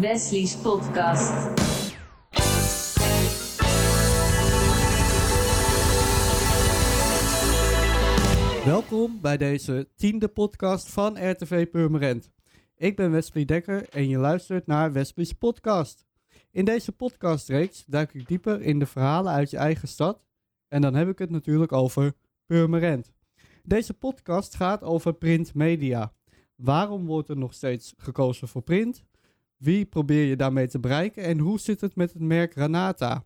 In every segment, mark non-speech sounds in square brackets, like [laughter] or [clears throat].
Wesley's podcast. Welkom bij deze tiende podcast van RTV Purmerend. Ik ben Wesley Dekker en je luistert naar Wesley's podcast. In deze podcastreeks duik ik dieper in de verhalen uit je eigen stad. En dan heb ik het natuurlijk over Purmerend. Deze podcast gaat over printmedia. Waarom wordt er nog steeds gekozen voor print? Wie probeer je daarmee te bereiken? En hoe zit het met het merk Renata?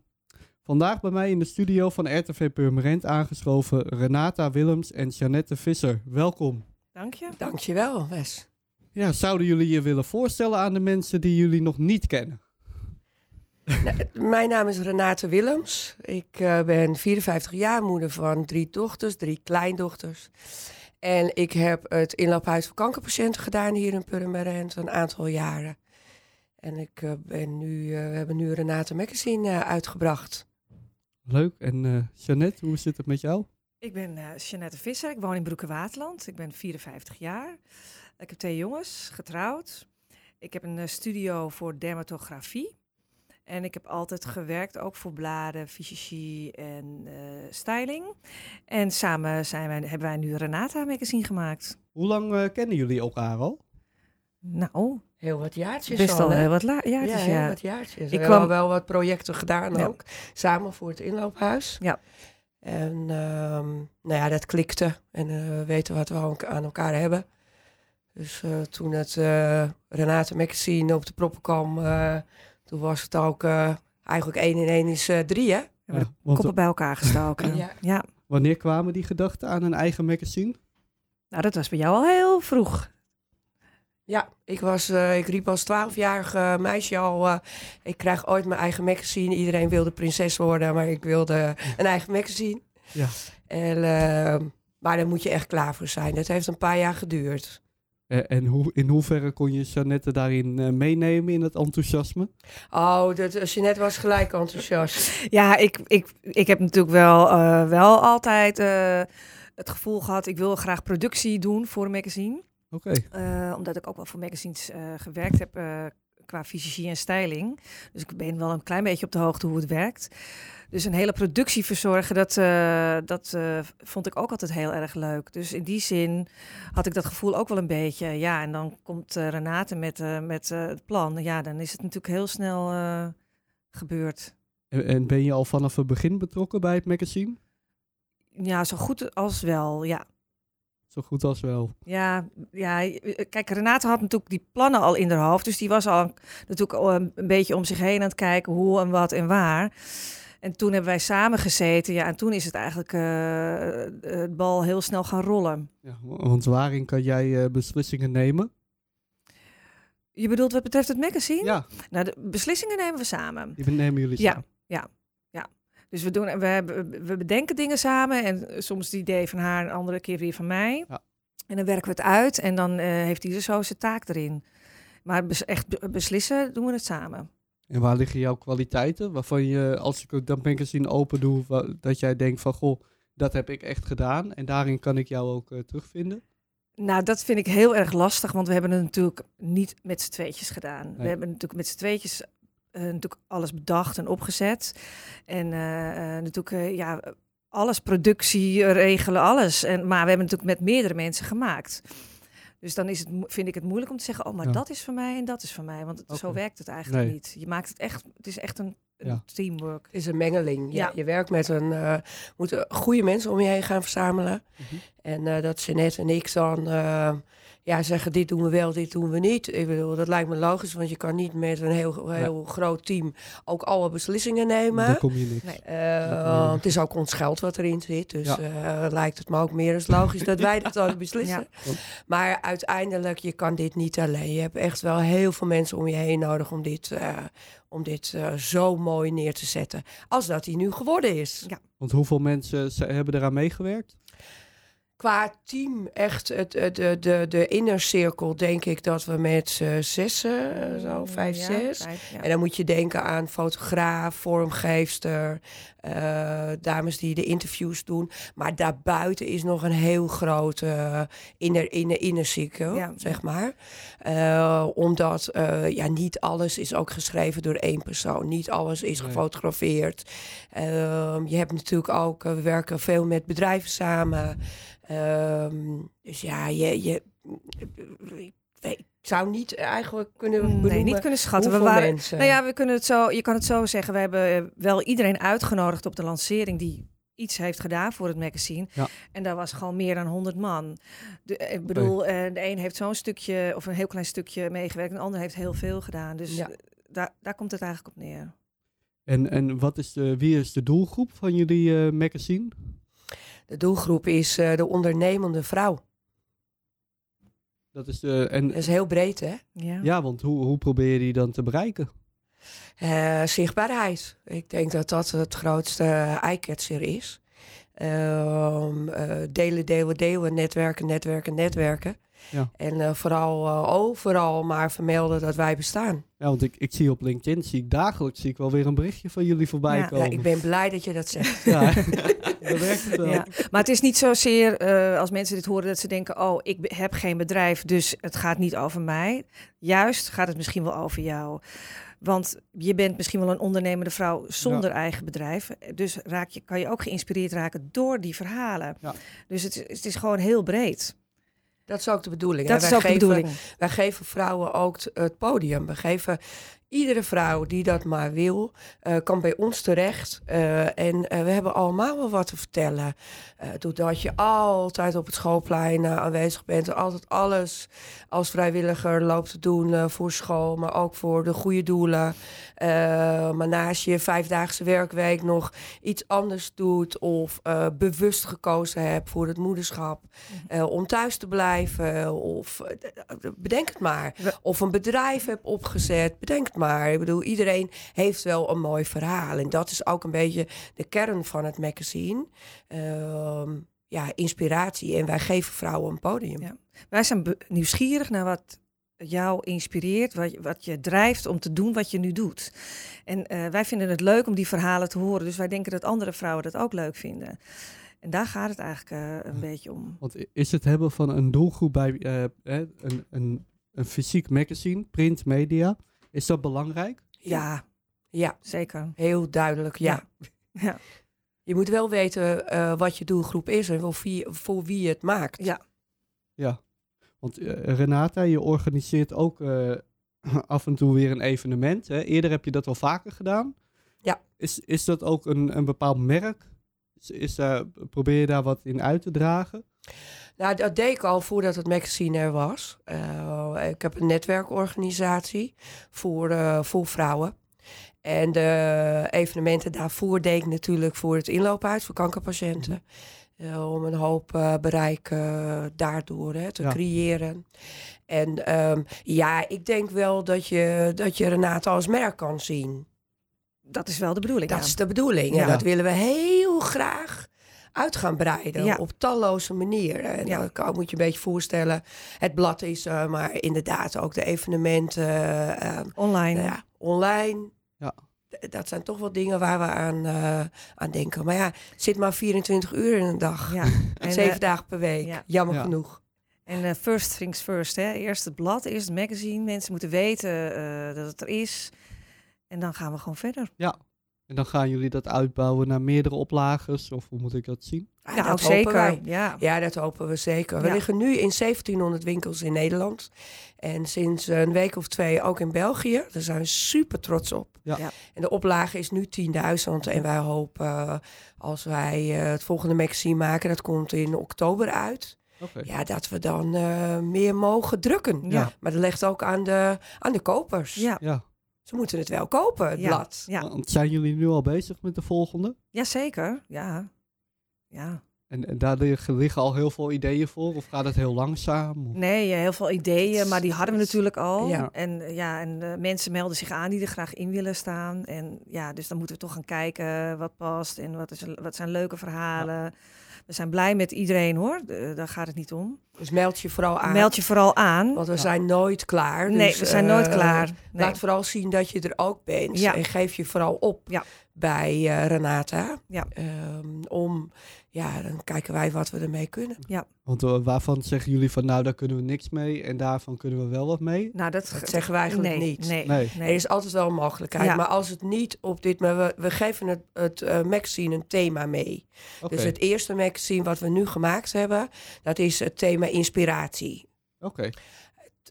Vandaag bij mij in de studio van RTV Purmerend aangeschoven Renata Willems en Janette Visser. Welkom. Dank je. Dankjewel, Wes. Ja, zouden jullie je willen voorstellen aan de mensen die jullie nog niet kennen? Nou, mijn naam is Renate Willems. Ik eh, ben 54 jaar, moeder van drie dochters, drie kleindochters. En ik heb het inloophuis voor kankerpatiënten gedaan hier in Purmerend een aantal jaren. En ik eh, ben nu, eh, we hebben nu Renate Magazine eh, uitgebracht. Leuk. En eh Jeannette, hoe zit het met jou? Ik ben eh Jeannette Visser. Ik woon in Broeke-Waterland. Ik ben 54 jaar. Ik heb twee jongens, getrouwd. Ik heb een studio voor dermatografie. En ik heb altijd gewerkt, ook voor bladen, fysiologie en eh, styling. En samen zijn wij, hebben wij nu Renata magazine gemaakt. Hoe lang eh, kennen jullie elkaar al? Nou, Heel wat jaartjes best al heel wat jaartjes, ja, ja. heel wat jaartjes. Ik Ik kwam- wel wat projecten gedaan Ja. ook. Samen voor het inloophuis. Ja. En ehm, nou ja, dat klikte. En eh, we weten wat we aan elka- aan elkaar hebben. Dus eh, toen het eh, Renate Magazine op de proppen kwam, eh, toen was het ook eh, eigenlijk 1 in 1 is eh 3, hè? De want koppen bij elkaar gestoken. Ja. ja. wanneer kwamen die gedachten aan een eigen magazine? Nou, dat was bij jou al heel vroeg. Ja, ik, was, eh, ik riep als 12-jarige meisje al, eh, ik krijg ooit mijn eigen magazine. Iedereen wilde prinses worden, maar ik wilde een eigen magazine. Ja. En, eh, maar daar moet je echt klaar voor zijn. Dat heeft een paar jaar geduurd. Eh, en hoe, in hoeverre kon je Jeannette daarin eh, meenemen in het enthousiasme? Oh, dat, Jeanette was gelijk enthousiast. Ja, ik, ik, ik heb natuurlijk wel, eh, wel altijd eh, het gevoel gehad, ik wil graag productie doen voor een magazine. Oké. Eh, omdat ik ook wel voor magazines eh, gewerkt heb eh, qua fysiologie en styling. Dus ik ben wel een klein beetje op de hoogte hoe het werkt. Dus een hele productie verzorgen, dat, dat vond ik ook altijd heel erg leuk. Dus in die zin had ik dat gevoel ook wel een beetje. Ja, en dan komt Renate met, met het plan. Ja, dan is het natuurlijk heel snel gebeurd. En, en ben je al vanaf het begin betrokken bij het magazine? Ja, zo goed als wel, ja. Zo goed als wel. Ja, ja, eh, kijk, Renate had natuurlijk die plannen al in haar hoofd. Dus die was al natuurlijk al een, een beetje om zich heen aan het kijken hoe en wat en waar. En toen hebben wij samen gezeten. Ja, en toen is het eigenlijk eh, het bal heel snel gaan rollen. Ja, wa- want waarin kan jij eh, beslissingen nemen? Je bedoelt wat betreft het magazine? Ja, Nou, de beslissingen nemen we samen. die nemen jullie Ja. samen. Dus we, doen, we, hebben, we bedenken dingen samen. En soms het idee van haar, een andere keer weer van mij. Ja. En dan werken we het uit. En dan eh, heeft ieder zo zijn taak erin. Maar bes- echt be- beslissen doen we het samen. En waar liggen jouw kwaliteiten? Waarvan je, als ik ook dat magazine open doe, dat jij denkt van, goh, dat heb ik echt gedaan. En daarin kan ik jou ook eh, terugvinden. Nou, dat vind ik heel erg lastig, want we hebben het natuurlijk niet met z'n tweetjes gedaan. We hebben natuurlijk met z'n tweetjes natuurlijk alles bedacht en opgezet. En eh, eh, natuurlijk, eh, ja, alles, productie, eh, regelen, alles. En, maar we hebben natuurlijk met meerdere mensen gemaakt. Dus dan is het, vind ik het moeilijk om te zeggen, oh, maar Ja. dat is van mij en dat is van mij. Want zo werkt het eigenlijk Nee. niet. Je maakt het echt, het is echt een, een Ja. teamwork. Het is een mengeling. Ja. Ja. Je werkt met een, eh moet goede mensen om je heen gaan verzamelen. Mhm. En eh, dat Jeanette en ik dan eh, ja, zeggen, dit doen we wel, dit doen we niet. Ik bedoel, dat lijkt me logisch, want je kan niet met een heel, heel groot team ook alle beslissingen nemen. Daar kom je niks. Nee. Eh, het is ook ons geld wat erin zit. Dus Ja. eh, lijkt het me ook meer als logisch dat wij dat [laughs] dan beslissen. Ja. Maar uiteindelijk, je kan dit niet alleen. Je hebt echt wel heel veel mensen om je heen nodig om dit, eh, om dit eh, zo mooi neer te zetten. Als dat hij nu geworden is. Ja. Want hoeveel mensen hebben eraan meegewerkt? Qua team, echt het, het, de, de, de inner cirkel, denk ik dat we met z'n zessen, eh, zo, vijf, Ja, zes. vijf, ja. En dan moet je denken aan fotograaf, vormgeefster, eh, dames die de interviews doen. Maar daarbuiten is nog een heel grote inner, inner, inner cirkel, Ja. zeg maar. Eh, omdat eh, ja, niet alles is ook geschreven door één persoon. Niet alles is Nee. gefotografeerd. Ehm, je hebt natuurlijk ook, eh, we werken veel met bedrijven samen. Ehm, dus ja, je, je, ik, zou niet eigenlijk kunnen benoemen Nee, niet kunnen schatten. We waren, mensen. nou ja, we kunnen het zo, je kan het zo zeggen. We hebben eh, wel iedereen uitgenodigd op de lancering die iets heeft gedaan voor het magazine. Ja. En daar was gewoon meer dan 100 man. De, eh, ik bedoel, eh, de een heeft zo'n stukje of een heel klein stukje meegewerkt. En de ander heeft heel veel gedaan. Dus Ja. daar, daar komt het eigenlijk op neer. En, en wat is de, wie is de doelgroep van jullie eh, magazine? De doelgroep is eh, de ondernemende vrouw. Dat is de, en, Dat is heel breed, hè? Ja. ja, want hoe, hoe probeer je die dan te bereiken? Eh, zichtbaarheid. Ik denk dat dat het grootste eye-catcher is. Ehm, eh, delen, delen, delen, netwerken, netwerken, netwerken. Ja. En eh, vooral eh, overal maar vermelden dat wij bestaan. Ja, want ik, ik zie op LinkedIn, zie ik dagelijks zie ik wel weer een berichtje van jullie voorbij Ja, komen. Ja, ik ben blij dat je dat zegt. [laughs] Ja, dat werkt het wel. Ja, maar het is niet zozeer eh, als mensen dit horen dat ze denken: Oh, ik heb geen bedrijf, dus het gaat niet over mij. Juist gaat het misschien wel over jou. Want je bent misschien wel een ondernemende vrouw zonder eigen bedrijf. Dus raak je, kan je ook geïnspireerd raken door die verhalen. Ja. Dus het, is- het is gewoon heel breed. Dat is ook de bedoeling. hè. Dat is Wij ook de geven- bedoeling. Wij geven vrouwen ook het podium. We geven iedere vrouw die dat maar wil, eh, kan bij ons terecht. Eh, en eh, we hebben allemaal wel wat te vertellen. Doordat je altijd op het schoolplein aanwezig bent. en Altijd alles als vrijwilliger loopt te doen voor school, maar ook voor de goede doelen. Maar naast je vijfdaagse werkweek nog iets anders doet of bewust gekozen hebt voor het moederschap. eh, om thuis te blijven of bedenk het maar. Of een bedrijf hebt opgezet, bedenk het maar. Ik bedoel, iedereen heeft wel een mooi verhaal. En dat is ook een beetje de kern van het magazine. Ehm, ja, inspiratie. En wij geven vrouwen een podium. Ja. Wij zijn nieuwsgierig naar wat jou inspireert, wat je, wat je drijft om te doen wat je nu doet. En eh, wij vinden het leuk om die verhalen te horen. Dus wij denken dat andere vrouwen dat ook leuk vinden. En daar gaat het eigenlijk eh, een beetje om. Want is het hebben van een doelgroep bij eh, eh, een, een, een fysiek magazine, print media, is dat belangrijk? Ja, Ja, zeker. heel duidelijk. Ja. Ja. Je moet wel weten eh, wat je doelgroep is en voor wie, voor wie je het maakt. Ja. Ja. Want eh, Renata, je organiseert ook eh, [clears throat] af en toe weer een evenement. Hè? Eerder heb je dat al vaker gedaan. Ja. Is, is dat ook een, een bepaald merk? Is, is probeer je daar wat in uit te dragen? Nou, dat deed ik al voordat het magazine er was. Eh, ik heb een netwerkorganisatie voor, eh, voor vrouwen. En de evenementen daarvoor deed ik natuurlijk voor het inloophuis voor kankerpatiënten. Eh, om een hoop eh, bereik daardoor hè, te Ja. creëren. En ehm, ja, ik denk wel dat je, dat je Renate als merk kan zien. Dat is wel de bedoeling. Dat ja. is de bedoeling. Ja. Dat willen we heel graag uit gaan breiden. Ja. Op talloze manieren. En Ja. dan kan, moet je een beetje voorstellen. Het blad is eh, maar inderdaad ook de evenementen eh, eh, Online. nou ja, online. Ja. Dat zijn toch wel dingen waar we aan, eh, aan denken. Maar ja, zit maar 24 uur in een dag. Ja. [laughs] En, Zeven eh, dagen per week. ja. Jammer Ja. genoeg. En first things first. Hè. Eerst het blad, eerst het magazine. Mensen moeten weten eh, dat het er is. En dan gaan we gewoon verder. En dan gaan jullie dat uitbouwen naar meerdere oplagers? Of hoe moet ik dat zien? Ja, nou, dat hopen zeker. wij. Ja. Ja, dat hopen we zeker. We liggen nu in 1700 winkels in Nederland. En sinds een week of twee ook in België. Daar zijn we super trots op. Ja. Ja. En de oplage is nu 10.000. En wij hopen, eh, als wij eh, het volgende magazine maken, dat komt in oktober uit. Oké. Ja, dat we dan eh, meer mogen drukken. Ja. Maar dat ligt ook aan de, aan de kopers. Ja. Ja, Ze moeten het wel kopen, het Ja. blad. Ja. want zijn jullie nu al bezig met de volgende? ja, zeker. Ja. Ja. En, en daar liggen, liggen al heel veel ideeën voor? Of gaat het heel langzaam? Of- Nee, eh, heel veel ideeën, maar die hadden we natuurlijk al. Ja. En, eh, ja, en eh, mensen melden zich aan die er graag in willen staan. En ja, dus dan moeten we toch gaan kijken wat past en wat, is, wat zijn leuke verhalen. We zijn blij met iedereen hoor, daar gaat het niet om. Dus meld je vooral aan. Meld je vooral aan. Want we zijn nooit klaar. nee, dus, we zijn nooit eh, klaar. Nee. Laat vooral zien dat je er ook bent. Ja. En geef je vooral op Ja. bij eh, Renata. Ja. Ehm, om, ja, dan kijken wij wat we ermee kunnen. Want eh, waarvan zeggen jullie van nou, daar kunnen we niks mee en daarvan kunnen we wel wat mee? Nou, dat, Dat zeggen wij eigenlijk nee, niet. Nee, Nee. nee. Er is altijd wel een mogelijkheid. Ja. Maar als het niet op dit... Maar we, we geven het, het eh, magazine een thema mee. Oké, Dus het eerste magazine wat we nu gemaakt hebben... dat is het thema inspiratie. oké.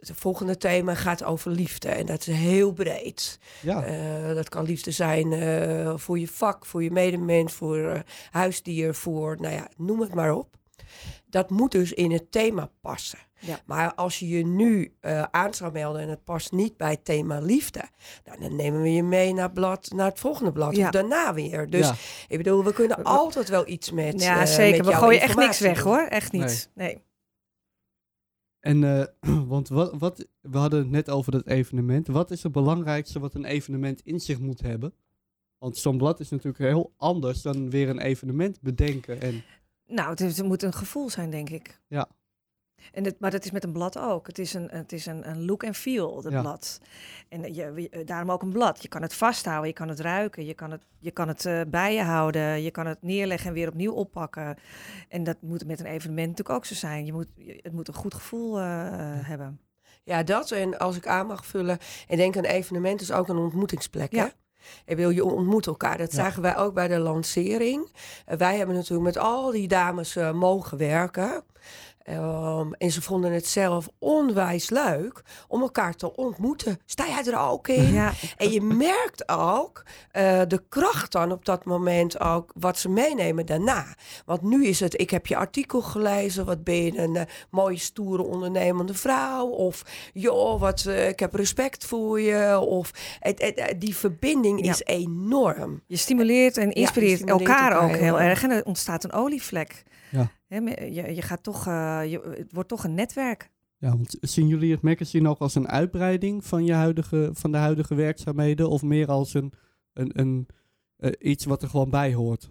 Het volgende thema gaat over liefde. En dat is heel breed. Ja, Eh, dat kan liefde zijn eh, voor je vak, voor je medemens, voor eh, huisdier, voor, nou ja, noem het maar op. Dat moet dus in het thema passen. Ja. Maar als je je nu eh, aan zou melden en het past niet bij het thema liefde, nou, dan nemen we je mee naar, blad, naar het volgende blad Ja. of daarna weer. Dus ja. ik bedoel, we kunnen altijd wel iets met. ja, zeker. met We gooien echt niks weg doen. hoor. Echt niet. Nee. En, eh, [clears throat] want wat, wat, we hadden het net over dat evenement. Wat is het belangrijkste wat een evenement in zich moet hebben? Want zo'n blad is natuurlijk heel anders dan weer een evenement bedenken. En, Nou, het, is- het moet een gevoel zijn, denk ik. Ja. En het, maar dat is met een blad ook. Het is een, het is een, een look en feel, Ja. blad. En je, je- daarom ook een blad. Je kan het vasthouden, je kan het ruiken, je kan het, je kan het eh, bij je houden, je kan het neerleggen en weer opnieuw oppakken. En dat moet met een evenement natuurlijk ook zo zijn. Je moet, het moet een goed gevoel eh, hebben. Ja, dat. En als ik aan mag vullen. Ik denk een evenement is ook een ontmoetingsplek. Ja. Hè? Ik wil je ontmoet elkaar. Dat Ja. zagen wij ook bij de lancering. Eh, wij hebben natuurlijk met al die dames eh, mogen werken. Ehm, en ze vonden het zelf onwijs leuk om elkaar te ontmoeten. Sta jij er ook in? Ja, En je merkt ook eh, de kracht dan op dat moment ook wat ze meenemen daarna. Want nu is het, ik heb je artikel gelezen, wat ben je een eh, mooie stoere ondernemende vrouw? Of joh, wat, eh, ik heb respect voor je. Of het, die verbinding Ja. is enorm. je stimuleert en inspireert stimuleert elkaar elkaar ook heel heel erg. erg. En er ontstaat een olievlek. Ja. Je, je gaat toch, eh, je, het wordt toch een netwerk. ja, want zien jullie het magazine ook als een uitbreiding van, je huidige, van de huidige werkzaamheden? Of meer als een, een, een, eh, iets wat er gewoon bij hoort?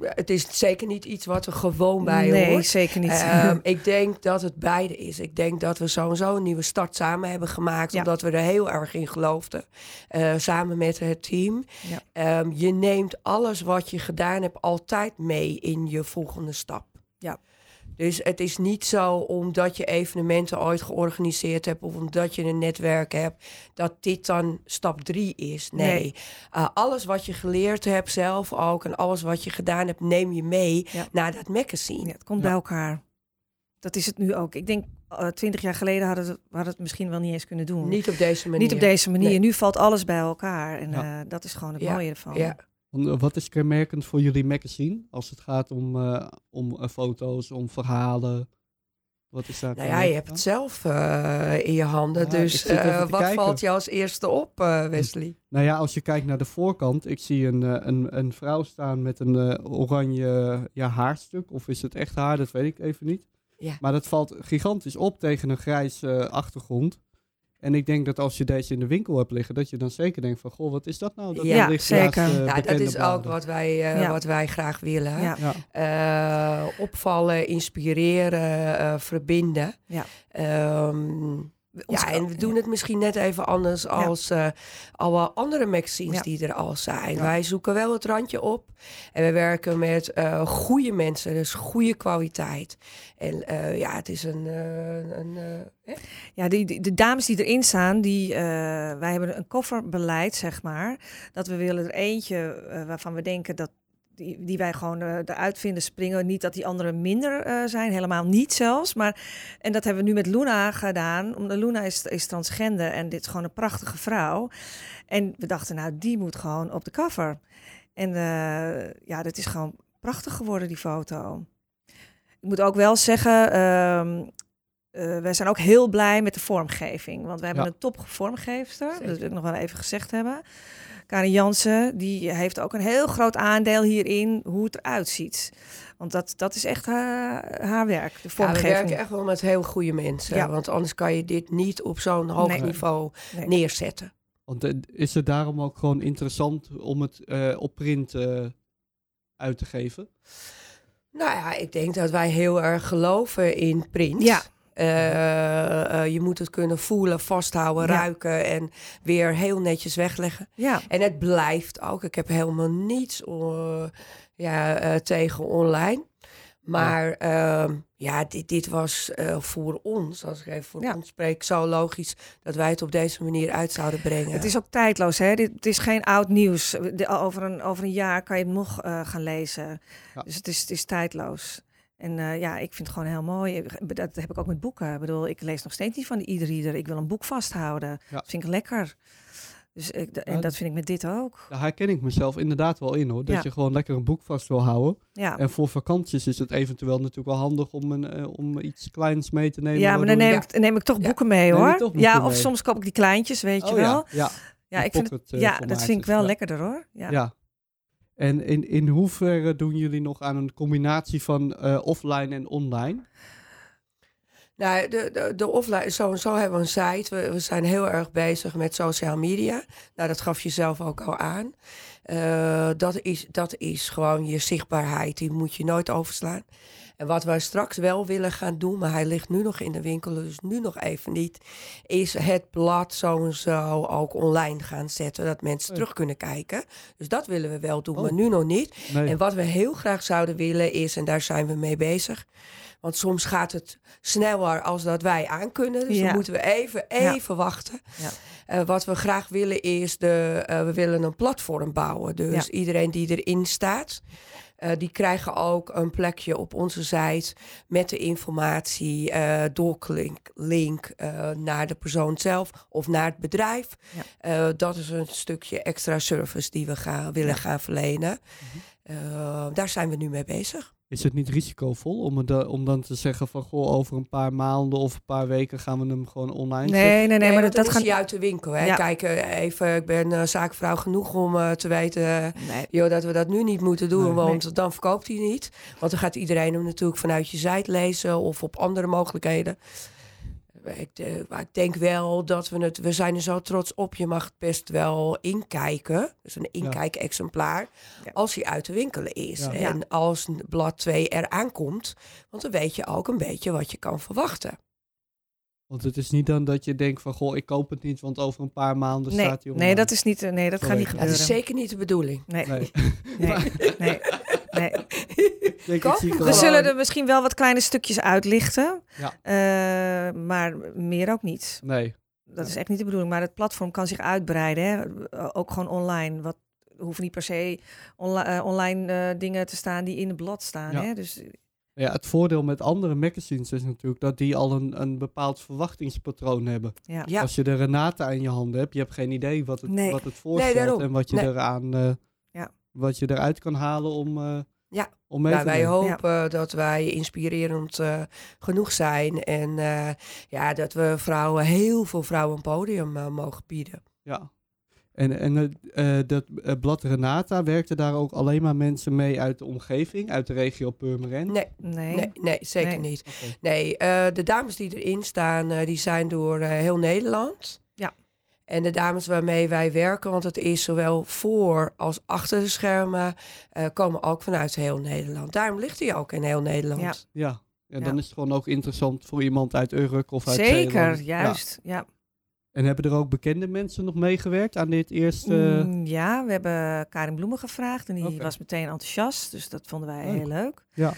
Het is zeker niet iets wat er gewoon bij nee, hoort. zeker niet. Ehm, [laughs] ik denk dat het beide is. Ik denk dat we sowieso een nieuwe start samen hebben gemaakt. Ja. Omdat we er heel erg in geloofden. eh, samen met het team. Ja. Ehm, je neemt alles wat je gedaan hebt altijd mee in je volgende stap. Ja. Dus het is niet zo omdat je evenementen ooit georganiseerd hebt of omdat je een netwerk hebt, dat dit dan stap drie is. Nee. Nee. Uh, alles wat je geleerd hebt zelf ook en alles wat je gedaan hebt, neem je mee Ja. naar dat magazine. Ja, het komt Ja. bij elkaar. Dat is het nu ook. Ik denk, eh, twintig jaar geleden hadden we het, hadden we het misschien wel niet eens kunnen doen. Niet op deze manier. Niet op deze manier. Nee. Nu valt alles bij elkaar. En Ja. eh, dat is gewoon het Ja. mooie ervan. Ja. Eh, Wat is kenmerkend voor jullie magazine als het gaat om, eh, om eh, foto's, om verhalen? Wat is daar Nou ja, je hebt het zelf in je handen. Ja, dus wat kijken. valt je als eerste op, Wesley? Nou ja, als je kijkt naar de voorkant, ik zie een, een, een vrouw staan met een oranje ja, haarstuk. Of is het echt haar, dat weet ik even niet. Ja. Maar dat valt gigantisch op tegen een grijs eh, achtergrond. En ik denk dat als je deze in de winkel hebt liggen, dat je dan zeker denkt van, goh, wat is dat nou? Dat Ja, naast, zeker. eh, ja, dat is ook wat wij, eh, Ja. wat wij graag willen. Ja. Ja, Eh, opvallen, inspireren, eh, verbinden. Ja. Ehm, ja, en we doen het misschien net even anders als eh, alle andere magazines Ja. die er al zijn. Ja. Wij zoeken wel het randje op. En we werken met eh goede mensen, dus goede kwaliteit. En eh, ja, het is een... een eh? Ja, die, die- de dames die erin staan, die, wij hebben een kofferbeleid, zeg maar. Dat we willen er eentje waarvan we denken dat die, die wij gewoon eh, eruit vinden springen. Niet dat die anderen minder eh, zijn, helemaal niet zelfs. Maar, en dat hebben we nu met Luna gedaan. Omdat Luna is, is transgender en dit is gewoon een prachtige vrouw. En we dachten, nou, die moet gewoon op de cover. En eh, ja, dat is gewoon prachtig geworden, die foto. Ik moet ook wel zeggen, eh, wij zijn ook heel blij met de vormgeving. Want we hebben Ja. een top vormgeefster. Zeker. Dat wil ik nog wel even gezegd hebben. Karin Jansen, die heeft ook een heel groot aandeel hierin hoe het eruit ziet. Want dat, dat is echt haar, haar werk, de Ja, we vormgeving. werken echt wel met heel goede mensen. Ja. Want anders kan je dit niet op zo'n hoog Nee. niveau Nee. neerzetten. Want eh, is het daarom ook gewoon interessant om het eh, op print eh, uit te geven? Nou ja, ik denk dat wij heel erg geloven in print. Ja. Eh, eh, je moet het kunnen voelen, vasthouden, Ja. ruiken en weer heel netjes wegleggen. Ja. En het blijft ook. Ik heb helemaal niets eh, ja, eh, tegen online. Maar ehm, ja, dit, dit was eh, voor ons, als ik even voor Ja. ons spreek, zo logisch dat wij het op deze manier uit zouden brengen. Het is ook tijdloos, hè? Dit, het is geen oud nieuws. De- over, een, over een jaar kan je het nog eh, gaan lezen. Ja. Dus het is, het is tijdloos. En eh, ja, ik vind het gewoon heel mooi. Ik- Dat heb ik ook met boeken. Ik bedoel, ik lees nog steeds niet van de e-reader. Ik wil een boek vasthouden. Ja. Dat vind ik lekker. Dus ik, en dat vind ik met dit ook. Daar herken ik mezelf inderdaad wel in hoor. Dat Ja. je gewoon lekker een boek vast wil houden. Ja, En voor vakanties is het eventueel natuurlijk wel handig om, een, eh, om iets kleins mee te nemen. ja maar dan neem ik, neem ik toch boeken mee hoor. boeken Ja, of mee? soms koop ik die kleintjes, weet je Oh, wel. Ja, ja, ik vind het, eh, ja dat vind ik wel lekkerder hoor. Ja. En in, in hoeverre doen jullie nog aan een combinatie van eh, offline en online? Nou, de, de, de offline, sowieso hebben we een site. We, we zijn heel erg bezig met social media. Nou, dat gaf je zelf ook al aan. Eh, dat, is, dat is gewoon je zichtbaarheid. Die moet je nooit overslaan. En wat wij straks wel willen gaan doen, maar hij ligt nu nog in de winkel, dus nu nog even niet, is het blad zo en zo ook online gaan zetten, dat mensen Oh. terug kunnen kijken. Dus dat willen we wel doen, Oh. maar nu nog niet. Nee. En wat we heel graag zouden willen is, en daar zijn we mee bezig. Want soms gaat het sneller als dat wij aankunnen. Dus Ja. dan moeten we even, Ja. even wachten. Ja. Eh, wat we graag willen is, de, eh, we willen een platform bouwen. Dus iedereen die erin staat, eh, die krijgen ook een plekje op onze site met de informatie, eh doorlink link, eh, naar de persoon zelf of naar het bedrijf. Ja. Dat is een stukje extra service die we gaan, willen Ja. gaan verlenen. Mhm. Daar zijn we nu mee bezig. Is het niet risicovol om, het om dan te zeggen van goh, over een paar maanden of een paar weken gaan we hem gewoon online zetten? Nee, nee, nee, maar dat, dat is gaat... hij uit de winkel. Hè? Ja. Kijk, eh, even, ik ben eh, zaakvrouw genoeg om eh, te weten Nee. joh, dat we dat nu niet moeten doen, Nee. want dan verkoopt hij niet. Want dan gaat iedereen hem natuurlijk vanuit je site lezen of op andere mogelijkheden. Ik, maar ik denk wel dat we het, we zijn er zo trots op. Je mag het best wel inkijken, dus een inkijk-exemplaar, Ja. als hij uit de winkel is. Ja. En als blad 2 eraan komt, want dan weet je ook een beetje wat je kan verwachten. Want het is niet dan dat je denkt van goh, ik koop het niet, want over een paar maanden Nee, staat hij online. nee, dat is niet, nee, dat Sorry. gaat niet gebeuren. is zeker niet de bedoeling. Nee, Nee. nee, [laughs] nee, nee. [laughs] We zullen er misschien wel wat kleine stukjes uitlichten, Ja. eh, maar meer ook niet. Nee. Dat is echt niet de bedoeling, maar het platform kan zich uitbreiden, hè? Eh, ook gewoon online. Wat er hoeven niet per se eh, online eh, dingen te staan die in het blad staan. Ja. Hè? Dus Ja, het voordeel met andere magazines is natuurlijk dat die al een, een bepaald verwachtingspatroon hebben. ja. Ja. Als je de Renata in je handen hebt, je hebt geen idee wat het, Nee. wat het voorstelt en wat je Nee. eraan, eh. Wat je eruit kan halen om, eh, Ja. om mee Nou, te wij nemen. hopen dat wij inspirerend eh, genoeg zijn. En eh, ja, dat we vrouwen, heel veel vrouwen een podium mogen bieden. Ja. En, en dat blad Renata, werkten daar ook alleen maar mensen mee uit de omgeving, uit de regio Purmerend? Nee, Nee. nee, nee zeker Nee. niet. Nee, eh, de dames die erin staan, eh, die zijn door eh, heel Nederland. En de dames waarmee wij werken, want het is zowel voor als achter de schermen, eh, komen ook vanuit heel Nederland. Daarom ligt hij ook in heel Nederland. Ja. Ja. En Ja. dan is het gewoon ook interessant voor iemand uit Urk of uit Zeker, Zeeland. Juist. Ja. En hebben er ook bekende mensen nog meegewerkt aan dit eerste... Mm, ja, we hebben Karin Bloemen gevraagd en die was meteen enthousiast. Dus dat vonden wij Leuk. heel leuk. Ja.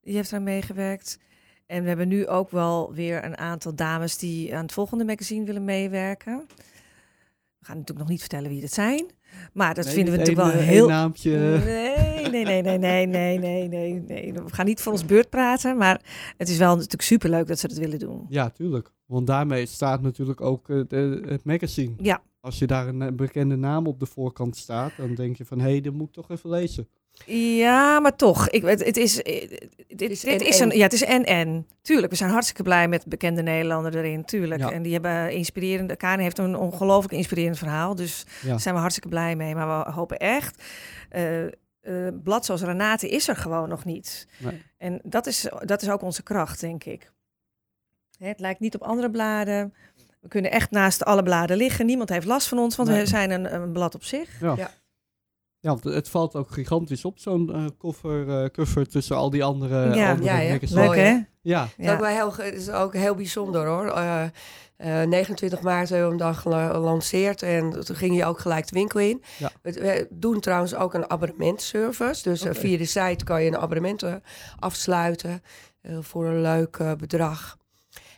Die heeft eraan meegewerkt. En we hebben nu ook wel weer een aantal dames die aan het volgende magazine willen meewerken. We gaan natuurlijk nog niet vertellen wie dat zijn. Maar dat Nee, vinden we natuurlijk wel eh, heel... naampje. Nee, nee, nee, nee, nee, nee, nee, nee, nee. We gaan niet voor ons beurt praten, maar het is wel natuurlijk superleuk dat ze dat willen doen. Ja, tuurlijk. Want daarmee staat natuurlijk ook eh, de- het magazine. Ja. Als je daar een eh, bekende naam op de voorkant staat, dan denk je van, hé, hey, dat moet ik toch even lezen. Ja, maar toch. Ik, het, het is, eh, dit, is dit en is en. een, ja, het is en en. Tuurlijk, we zijn hartstikke blij met bekende Nederlander erin, tuurlijk. Ja. En die hebben inspirerende. Karin heeft een ongelooflijk inspirerend verhaal, dus Ja. daar zijn we hartstikke blij mee. Maar we hopen echt. eh eh, blad zoals Renate is er gewoon nog niet. Nee. En dat is, dat is ook onze kracht, denk ik. Hè, het lijkt niet op andere bladen. We kunnen echt naast alle bladen liggen. Niemand heeft last van ons, want Nee. we zijn een, een blad op zich. Ja. Ja. Ja, want het valt ook gigantisch op, zo'n eh, cover, eh, cover tussen al die andere, Ja. andere Ja, ja. Leuk hè? Ja, Dat is, ook heel, is ook heel bijzonder hoor. Eh, eh, 29 maart hebben we hem dan gela- gelanceerd en toen ging je ook gelijk de winkel in. Ja. We, we doen trouwens ook een abonnementservice. Dus via de site kan je een abonnement afsluiten voor een leuk bedrag.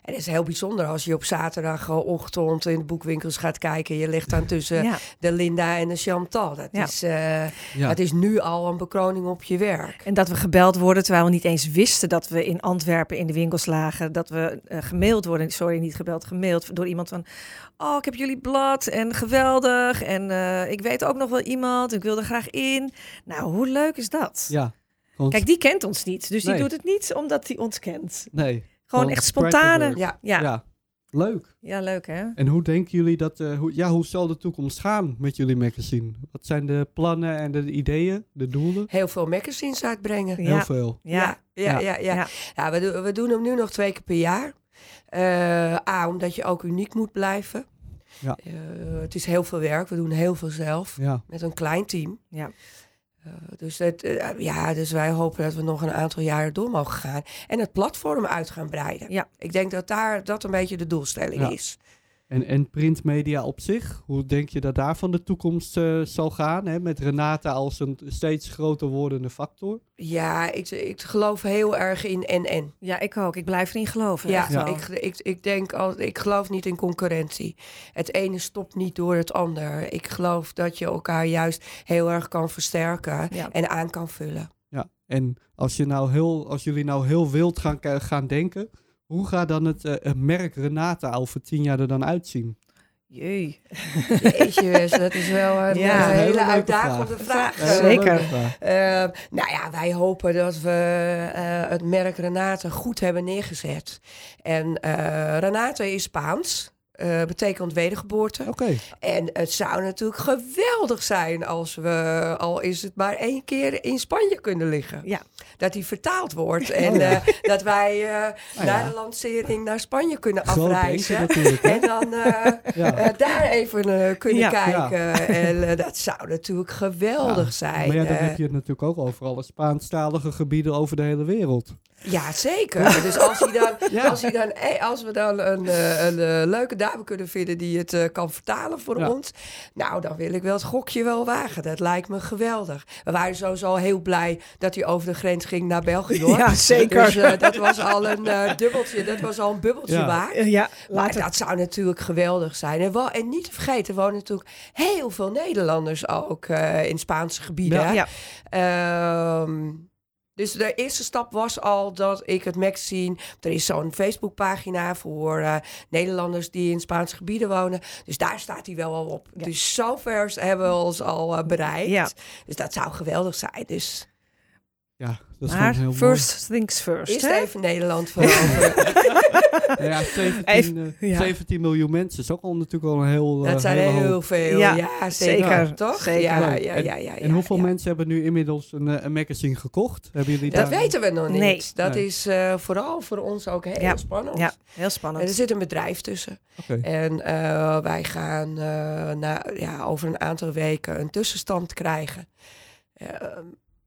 En het is heel bijzonder als je op zaterdagochtend in de boekwinkels gaat kijken. Je ligt dan tussen Ja. de Linda en de Chantal. Dat, Ja. is, eh, ja. dat is nu al een bekroning op je werk. En dat we gebeld worden terwijl we niet eens wisten dat we in Antwerpen in de winkels lagen. Dat we eh, gemaild worden, sorry niet gebeld, gemaild door iemand van... Oh, ik heb jullie blad en geweldig en eh, ik weet ook nog wel iemand, ik wil er graag in. Nou, hoe leuk is dat? ja. Want- Kijk, die kent ons niet, dus Nee. die doet het niet omdat hij ons kent. nee. Gewoon echt spontane... Ja, Ja, ja. Ja. leuk. leuk hè? En hoe denken jullie dat, eh, hoe, ja, hoe zal de toekomst gaan met jullie magazine? Wat zijn de plannen en de ideeën, de doelen? heel veel magazines uitbrengen. Ja. Heel veel. Ja, ja, Ja. ja. ja, Ja. Ja, we, doen, we doen hem nu nog twee keer per jaar. Eh, A, omdat je ook uniek moet blijven. Ja. Eh, het is heel veel werk. We doen heel veel zelf. Ja, Met een klein team. Ja. Eh, dus, het, eh, ja, dus wij hopen dat we nog een aantal jaren door mogen gaan. En het platform uit gaan breiden. Ja. Ik denk dat daar dat een beetje de doelstelling Ja. is. En, en printmedia op zich, hoe denk je dat daarvan de toekomst eh, zal gaan? Hè? Met Renata als een steeds groter wordende factor. Ja, ik, ik geloof heel erg in en-en. Ja, ik ook. Ik blijf erin geloven. Ja. Ik, ik, ik denk al, ik geloof niet in concurrentie. Het ene stopt niet door het ander. Ik geloof dat je elkaar juist heel erg kan versterken Ja. en aan kan vullen. Ja, en als, je nou heel, als jullie nou heel wild gaan, k- gaan denken, hoe gaat dan het, eh, het merk Renata over tien jaar er dan uitzien? Jee. [laughs] Wes, dat is wel een Ja, een hele uitdagende vraag. zeker. Eh, nou ja, wij hopen dat we eh, het merk Renate goed hebben neergezet. En eh Renate is Spaans. Eh, betekent wedergeboorte. Oké, En het zou natuurlijk geweldig zijn als we, al is het maar één keer in Spanje kunnen liggen. Ja. Dat die vertaald wordt [laughs] en Oh ja. eh, dat wij eh, Nou na ja. de lancering naar Spanje kunnen afreizen. En dan eh, [laughs] Ja. daar even kunnen Ja. kijken. [laughs] En dat zou natuurlijk geweldig Ja, zijn. Maar ja, dan heb je het natuurlijk ook over alle Spaanstalige gebieden over de hele wereld. Ja, zeker. Dus als, hij dan, Ja. als, hij dan, als we dan een, eh, een, leuke dame kunnen vinden die het eh, kan vertalen voor Ja. ons, nou, dan wil ik wel het gokje wel wagen. Dat lijkt me geweldig. We waren sowieso heel blij dat hij over de grens ging naar België. Hoor. [laughs] Ja, zeker. Dus eh, dat was al een eh, dubbeltje, dat was al een bubbeltje Ja. waard. Ja, Maar dat zou natuurlijk geweldig zijn. En, wel, en niet te vergeten, er wonen natuurlijk heel veel Nederlanders ook in Spaanse gebieden. Ja. hè. Dus de eerste stap was al dat ik het magazine... Er is zo'n Facebookpagina voor eh, Nederlanders die in Spaanse gebieden wonen. Dus daar staat hij wel al op. Ja. Dus zover hebben we ons al eh, bereikt. Ja. Dus dat zou geweldig zijn. Dus Ja, dat is Maar gewoon heel first things first. eerst hè? even Nederland veroveren. mooi. [laughs] Ja, 17, Even- eh, ja. 17 miljoen mensen is ook al natuurlijk al een heel eh, dat zijn heel hoop. veel. Ja, Ja, zeker. zeker. Toch? Zeker. Ja, ja, En- ja, ja, En hoeveel ja. mensen hebben nu inmiddels een, eh, een magazine gekocht? Hebben jullie Dat daar... weten we nog niet. Nee. Dat Nee. is eh, vooral voor ons ook heel Ja. spannend. Ja, heel En er spannend. zit een bedrijf tussen. Oké. En eh, wij gaan eh, na, ja, over een aantal weken een tussenstand krijgen.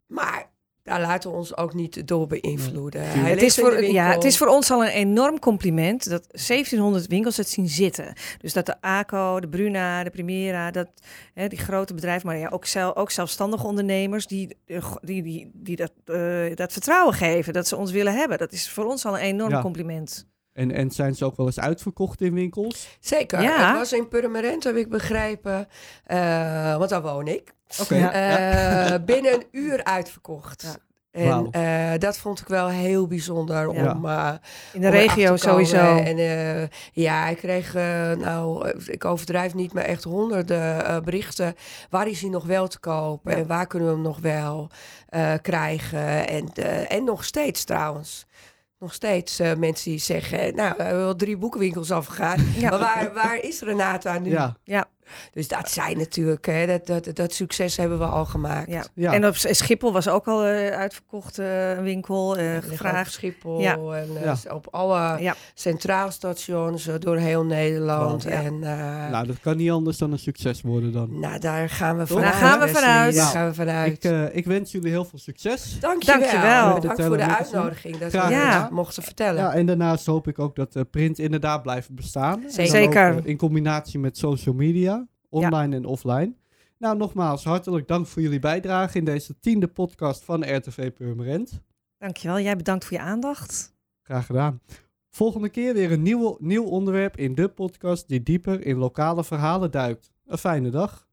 Maar daar laten we ons ook niet door beïnvloeden. Hij Het is, voor, ja, het is voor ons al een enorm compliment dat 1700 winkels het zien zitten. Dus dat de ACO, de Bruna, de Primera, dat, hè, die grote bedrijven, maar ja, ook, zelf, ook zelfstandige ondernemers die, eh, die, die, die dat, eh, dat vertrouwen geven, dat ze ons willen hebben. Dat is voor ons al een enorm Ja. compliment. En, en zijn ze ook wel eens uitverkocht in winkels? Zeker. Ja. Het was in Purmerend, heb ik begrepen. Eh, want daar woon ik. Oké. Ja. Eh, [laughs] binnen een uur uitverkocht. Ja. En eh, dat vond ik wel heel bijzonder Ja. om eh, In de om regio erachter te komen. sowieso. En eh, ja, ik kreeg, nou, ik overdrijf niet, maar echt honderden eh, berichten. Waar is hij nog wel te kopen Ja. en waar kunnen we hem nog wel eh, krijgen? En, eh, en nog steeds trouwens. Nog steeds eh, mensen die zeggen, nou, we hebben wel drie boekenwinkels afgegaan. Ja. Maar waar, waar is Renata nu? Ja. Ja. Dus dat zijn natuurlijk, hè, dat, dat, dat succes hebben we al gemaakt. Ja. Ja. En op Schiphol was ook al uitverkocht een winkel, eh, We liggen op gevraagd. Schiphol Ja. en Ja. op alle Ja. centraalstations eh, door heel Nederland. Ja. En uh, Nou, dat kan niet anders dan een succes worden dan. nou, daar gaan we vanuit. Daar gaan we vanuit. Nou, gaan we vanuit. Ik, eh, ik wens jullie heel veel succes. Dankjewel. Dankjewel. Bedankt voor de uitnodiging dat Graag we dit mochten vertellen. Ja, en daarnaast hoop ik ook dat print inderdaad blijft bestaan. Zeker. Ook, in combinatie met social media, online en offline. Nou, nogmaals, hartelijk dank voor jullie bijdrage in deze tiende podcast van RTV Purmerend. Dankjewel. Jij bedankt voor je aandacht. Graag gedaan. Volgende keer weer een nieuw, nieuw onderwerp in de podcast die dieper in lokale verhalen duikt. Een fijne dag.